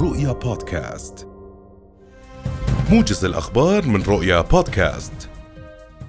رؤيا بودكاست. موجز الأخبار من رؤيا بودكاست.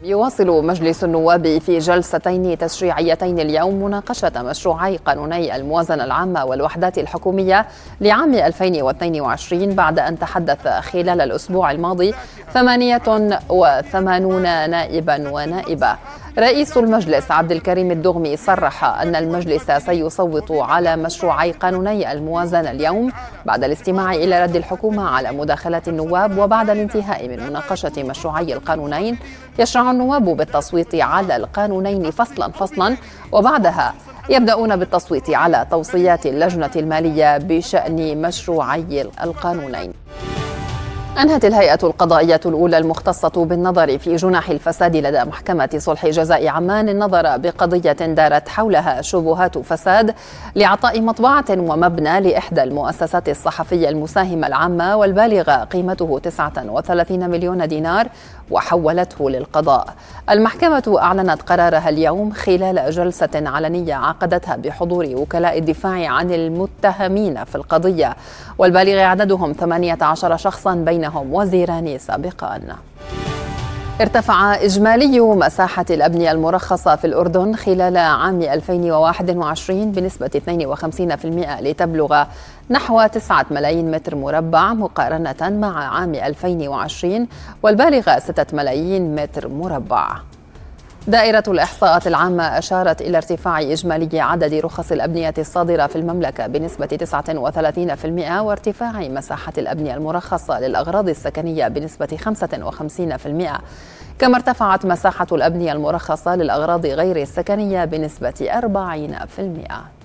يواصل مجلس النواب في جلستين تشريعيتين اليوم مناقشة مشروعي قانوني الموازنة العامة والوحدات الحكومية لعام 2022 بعد أن تحدث خلال الأسبوع الماضي 88 نائبا ونائبة. رئيس المجلس عبد الكريم الدغمي صرح أن المجلس سيصوت على مشروعي قانوني الموازنة اليوم بعد الاستماع إلى رد الحكومة على مداخلات النواب وبعد الانتهاء من مناقشة مشروعي القانونين. يشرع النواب بالتصويت على القانونين فصلا فصلا وبعدها يبدأون بالتصويت على توصيات اللجنة المالية بشأن مشروعي القانونين. أنهت الهيئة القضائية الأولى المختصة بالنظر في جناح الفساد لدى محكمة صلح جزاء عمان النظر بقضية دارت حولها شبهات فساد لإعطاء مطبعة ومبنى لإحدى المؤسسات الصحفية المساهمة العامة والبالغة قيمته 39 مليون دينار وحولته للقضاء. المحكمة أعلنت قرارها اليوم خلال جلسة علنية عقدتها بحضور وكلاء الدفاع عن المتهمين في القضية والبالغ عددهم 18 شخصا بينهم وزيران سابقان. ارتفع إجمالي مساحة الأبنية المرخصة في الأردن خلال عام 2021 بنسبة 52% لتبلغ نحو 9 ملايين متر مربع مقارنة مع عام 2020 والبالغ 6 ملايين متر مربع. دائرة الإحصاءات العامة أشارت إلى ارتفاع إجمالي عدد رخص الأبنية الصادرة في المملكة بنسبة 39% وارتفاع مساحة الأبنية المرخصة للأغراض السكنية بنسبة 55% كما ارتفعت مساحة الأبنية المرخصة للأغراض غير السكنية بنسبة 40%.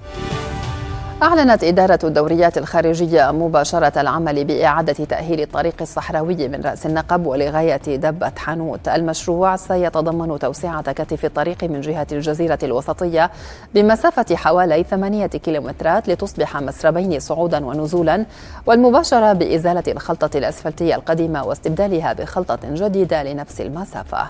أعلنت إدارة الدوريات الخارجية مباشرة العمل بإعادة تأهيل الطريق الصحراوي من رأس النقب ولغاية دبة حانوت المشروع سيتضمن توسعة كتف الطريق من جهة الجزيرة الوسطية بمسافة حوالي ثمانية كيلومترات لتصبح مسربين صعودا ونزولا والمباشرة بإزالة الخلطة الأسفلتية القديمة واستبدالها بخلطة جديدة لنفس المسافة.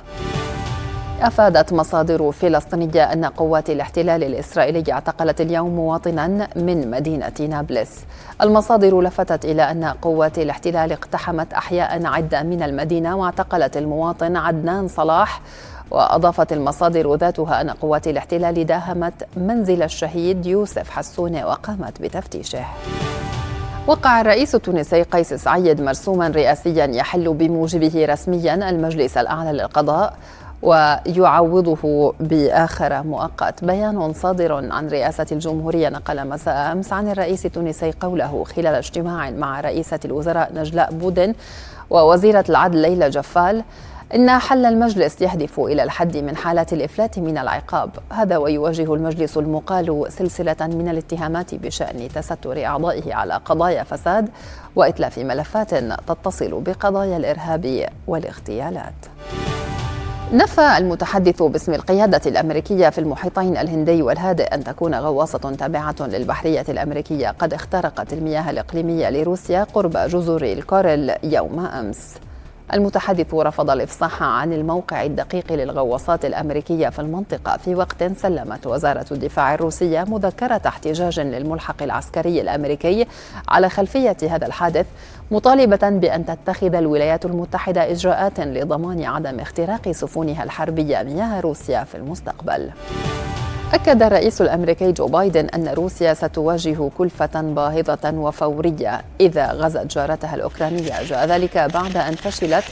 أفادت مصادر فلسطينية أن قوات الاحتلال الإسرائيلي اعتقلت اليوم مواطنا من مدينة نابلس. المصادر لفتت إلى أن قوات الاحتلال اقتحمت أحياء عدة من المدينة واعتقلت المواطن عدنان صلاح وأضافت المصادر ذاتها أن قوات الاحتلال داهمت منزل الشهيد يوسف حسونة وقامت بتفتيشه. وقع الرئيس التونسي قيس سعيد مرسوما رئاسيا يحل بموجبه رسميا المجلس الأعلى للقضاء ويعوضه بآخر مؤقت. بيان صادر عن رئاسة الجمهورية نقل مساء أمس عن الرئيس التونسي قوله خلال اجتماع مع رئيسة الوزراء نجلاء بودن ووزيرة العدل ليلى جفال إن حل المجلس يهدف إلى الحد من حالات الإفلات من العقاب. هذا ويواجه المجلس المقال سلسلة من الاتهامات بشأن تستر أعضائه على قضايا فساد وإتلاف ملفات تتصل بقضايا الإرهاب والاغتيالات. نفى المتحدث باسم القيادة الأمريكية في المحيطين الهندي والهادئ أن تكون غواصة تابعة للبحرية الأمريكية. قد اخترقت المياه الإقليمية لروسيا قرب جزر الكوريل يوم أمس. المتحدث رفض الإفصاح عن الموقع الدقيق للغواصات الأمريكية في المنطقة في وقت سلمت وزارة الدفاع الروسية مذكرة احتجاج للملحق العسكري الأمريكي على خلفية هذا الحادث مطالبة بأن تتخذ الولايات المتحدة إجراءات لضمان عدم اختراق سفنها الحربية مياه روسيا في المستقبل. أكد الرئيس الأمريكي جو بايدن أن روسيا ستواجه كلفة باهظة وفورية إذا غزت جارتها الأوكرانية. جاء ذلك بعد أن فشلت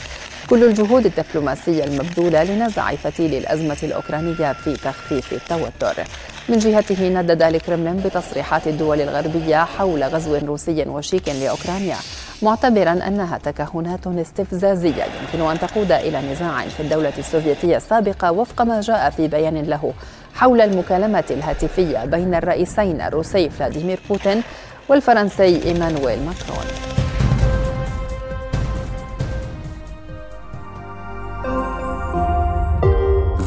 كل الجهود الدبلوماسية المبذولة لنزع فتيل الأزمة الأوكرانية في تخفيف التوتر. من جهته ندد الكرملين بتصريحات الدول الغربية حول غزو روسي وشيك لأوكرانيا معتبرا أنها تكهنات استفزازية. يمكن أن تقود إلى نزاع في الدولة السوفيتية السابقة وفق ما جاء في بيان له. حول المكالمة الهاتفية بين الرئيسين الروسي فلاديمير بوتين والفرنسي إيمانويل ماكرون.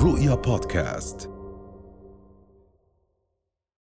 رؤيا بودكاست.